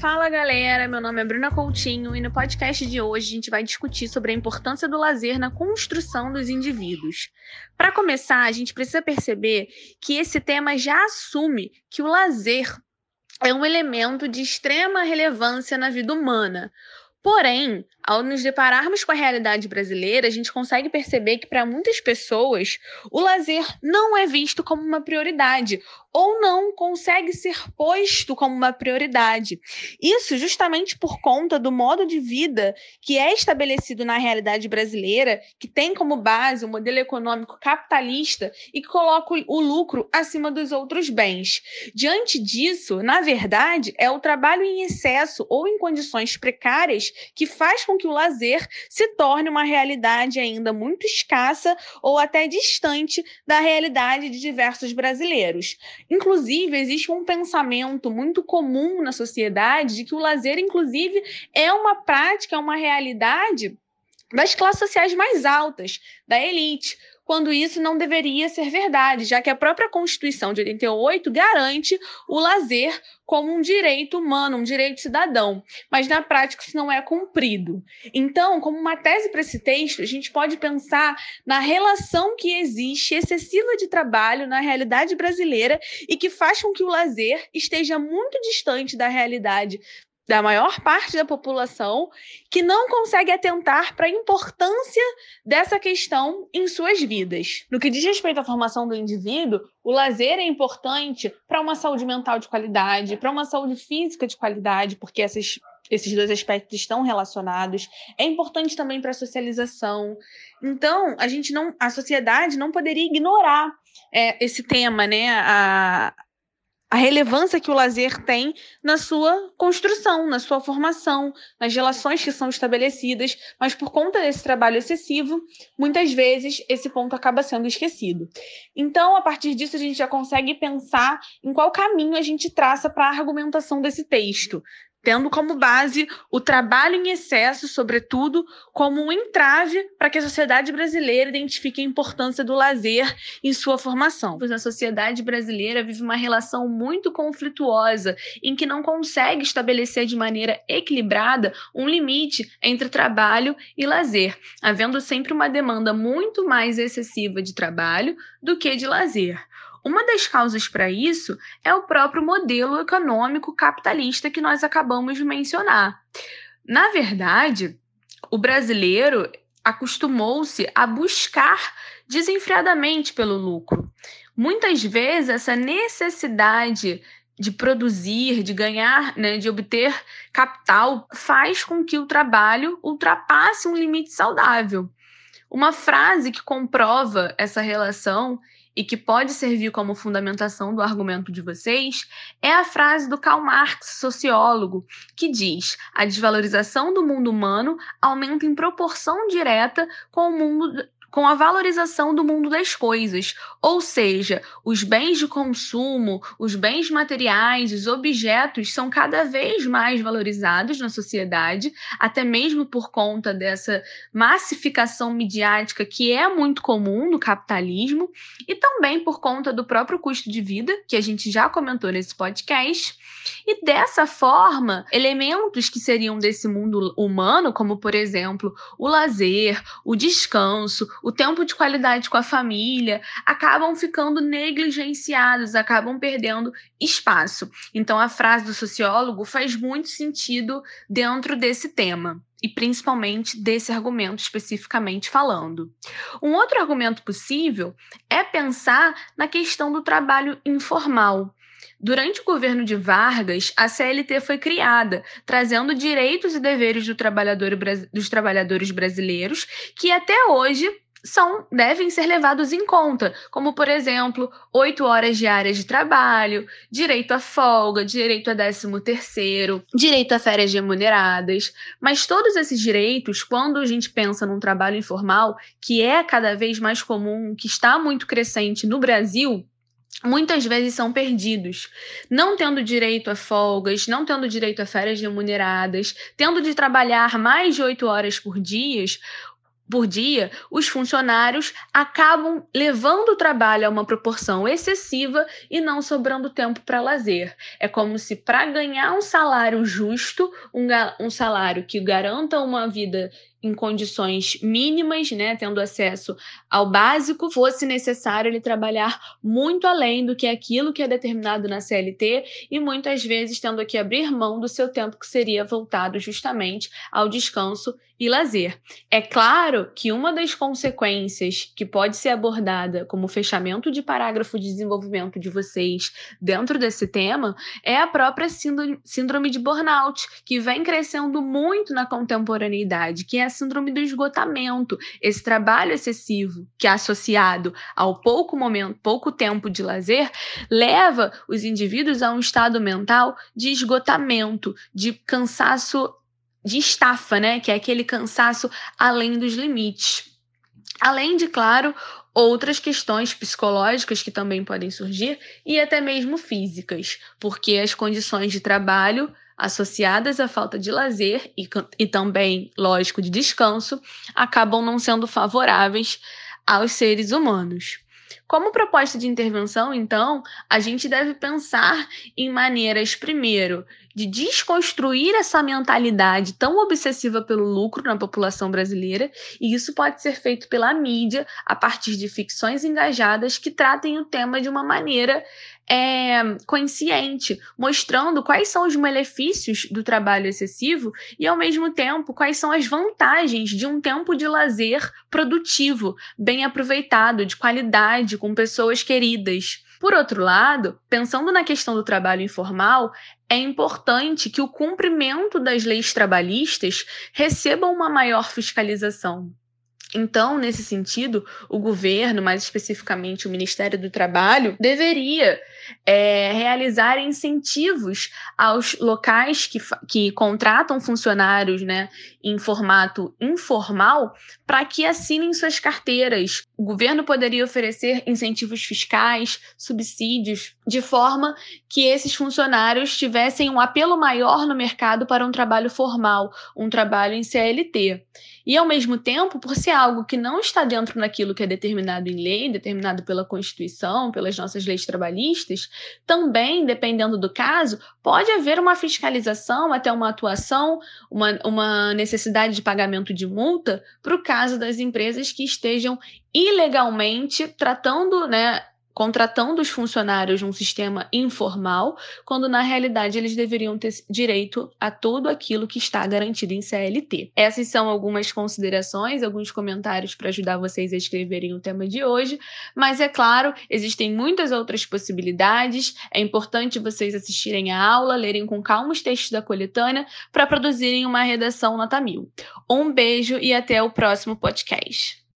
Fala galera, meu nome é Bruna Coutinho e no podcast de hoje a gente vai discutir sobre a importância do lazer na construção dos indivíduos. Para começar, a gente precisa perceber que esse tema já assume que o lazer é um elemento de extrema relevância na vida humana. Porém, ao nos depararmos com a realidade brasileira, a gente consegue perceber que para muitas pessoas o lazer não é visto como uma prioridade ou não consegue ser posto como uma prioridade. Isso justamente por conta do modo de vida que é estabelecido na realidade brasileira, que tem como base o um modelo econômico capitalista e que coloca o lucro acima dos outros bens. Diante disso, na verdade, é o trabalho em excesso ou em condições precárias que faz com que o lazer se torne uma realidade ainda muito escassa ou até distante da realidade de diversos brasileiros. Inclusive, existe um pensamento muito comum na sociedade de que o lazer, inclusive, é uma prática, é uma realidade das classes sociais mais altas, da elite quando isso não deveria ser verdade, já que a própria Constituição de 88 garante o lazer como um direito humano, um direito cidadão, mas na prática isso não é cumprido. Então, como uma tese para esse texto, a gente pode pensar na relação que existe excessiva de trabalho na realidade brasileira e que faz com que o lazer esteja muito distante da realidade da maior parte da população que não consegue atentar para a importância dessa questão em suas vidas. No que diz respeito à formação do indivíduo, o lazer é importante para uma saúde mental de qualidade, para uma saúde física de qualidade, porque essas, esses dois aspectos estão relacionados. É importante também para a socialização. Então, a gente não, a sociedade não poderia ignorar é, esse tema, né? A, a relevância que o lazer tem na sua construção, na sua formação, nas relações que são estabelecidas, mas por conta desse trabalho excessivo, muitas vezes esse ponto acaba sendo esquecido. Então, a partir disso, a gente já consegue pensar em qual caminho a gente traça para a argumentação desse texto, tendo como base o trabalho em excesso, sobretudo, como um entrave para que a sociedade brasileira identifique a importância do lazer em sua formação. Pois a sociedade brasileira vive uma relação muito conflituosa, em que não consegue estabelecer de maneira equilibrada um limite entre trabalho e lazer, havendo sempre uma demanda muito mais excessiva de trabalho do que de lazer. Uma das causas para isso é o próprio modelo econômico capitalista que nós acabamos de mencionar. Na verdade, o brasileiro acostumou-se a buscar desenfreadamente pelo lucro. Muitas vezes, essa necessidade de produzir, de ganhar, né, de obter capital, faz com que o trabalho ultrapasse um limite saudável. Uma frase que comprova essa relação e que pode servir como fundamentação do argumento de vocês é a frase do Karl Marx, sociólogo, que diz: a desvalorização do mundo humano aumenta em proporção direta com o mundo com a valorização do mundo das coisas, ou seja, os bens de consumo, os bens materiais, os objetos são cada vez mais valorizados na sociedade, até mesmo por conta dessa massificação midiática que é muito comum no capitalismo, e também por conta do próprio custo de vida, que a gente já comentou nesse podcast. E dessa forma, elementos que seriam desse mundo humano, como por exemplo o lazer, o descanso, o tempo de qualidade com a família, acabam ficando negligenciados, acabam perdendo espaço. Então, a frase do sociólogo faz muito sentido dentro desse tema e principalmente desse argumento especificamente falando. Um outro argumento possível é pensar na questão do trabalho informal. Durante o governo de Vargas, a CLT foi criada, trazendo direitos e deveres do trabalhador, dos trabalhadores brasileiros, que até hoje são devem ser levados em conta, como por exemplo, oito horas diárias de trabalho, direito à folga, direito a décimo terceiro, direito a férias remuneradas. Mas todos esses direitos, quando a gente pensa num trabalho informal, que é cada vez mais comum, que está muito crescente no Brasil, muitas vezes são perdidos, não tendo direito a folgas, não tendo direito a férias remuneradas, tendo de trabalhar mais de oito horas por dia, por dia, os funcionários acabam levando o trabalho a uma proporção excessiva e não sobrando tempo para lazer. É como se, para ganhar um salário justo, um, um salário que garanta uma vida em condições mínimas, né, tendo acesso ao básico, fosse necessário ele trabalhar muito além do que aquilo que é determinado na CLT e muitas vezes tendo que abrir mão do seu tempo que seria voltado justamente ao descanso e lazer. É claro que uma das consequências que pode ser abordada como fechamento de parágrafo de desenvolvimento de vocês dentro desse tema é a própria síndrome de burnout, que vem crescendo muito na contemporaneidade, que é síndrome do esgotamento, esse trabalho excessivo que é associado ao pouco momento, pouco tempo de lazer, leva os indivíduos a um estado mental de esgotamento, de cansaço de estafa, né? Que é aquele cansaço além dos limites. Além de, claro, outras questões psicológicas que também podem surgir e até mesmo físicas, porque as condições de trabalho associadas à falta de lazer e, e também, lógico, de descanso acabam não sendo favoráveis aos seres humanos. Como proposta de intervenção, então, a gente deve pensar em maneiras, primeiro, de desconstruir essa mentalidade tão obsessiva pelo lucro na população brasileira, e isso pode ser feito pela mídia a partir de ficções engajadas que tratem o tema de uma maneira é, consciente, mostrando quais são os malefícios do trabalho excessivo e, ao mesmo tempo, quais são as vantagens de um tempo de lazer produtivo, bem aproveitado, de qualidade, com pessoas queridas. Por outro lado, pensando na questão do trabalho informal, é importante que o cumprimento das leis trabalhistas receba uma maior fiscalização. Então, nesse sentido, o governo, mais especificamente o Ministério do Trabalho, deveria é, realizar incentivos aos locais que, que contratam funcionários né, em formato informal para que assinem suas carteiras. O governo poderia oferecer incentivos fiscais, subsídios, de forma que esses funcionários tivessem um apelo maior no mercado para um trabalho formal, um trabalho em CLT. E, ao mesmo tempo, por ser algo que não está dentro daquilo que é determinado em lei, determinado pela Constituição, pelas nossas leis trabalhistas, também, dependendo do caso, pode haver uma fiscalização, até uma atuação, uma, uma necessidade de pagamento de multa para o caso das empresas que estejam ilegalmente tratando, né, contratando os funcionários num sistema informal, quando na realidade eles deveriam ter direito a tudo aquilo que está garantido em CLT. Essas são algumas considerações, alguns comentários para ajudar vocês a escreverem o tema de hoje, mas é claro, existem muitas outras possibilidades. É importante vocês assistirem a aula, lerem com calma os textos da coletânea para produzirem uma redação nota mil. Um beijo e até o próximo podcast.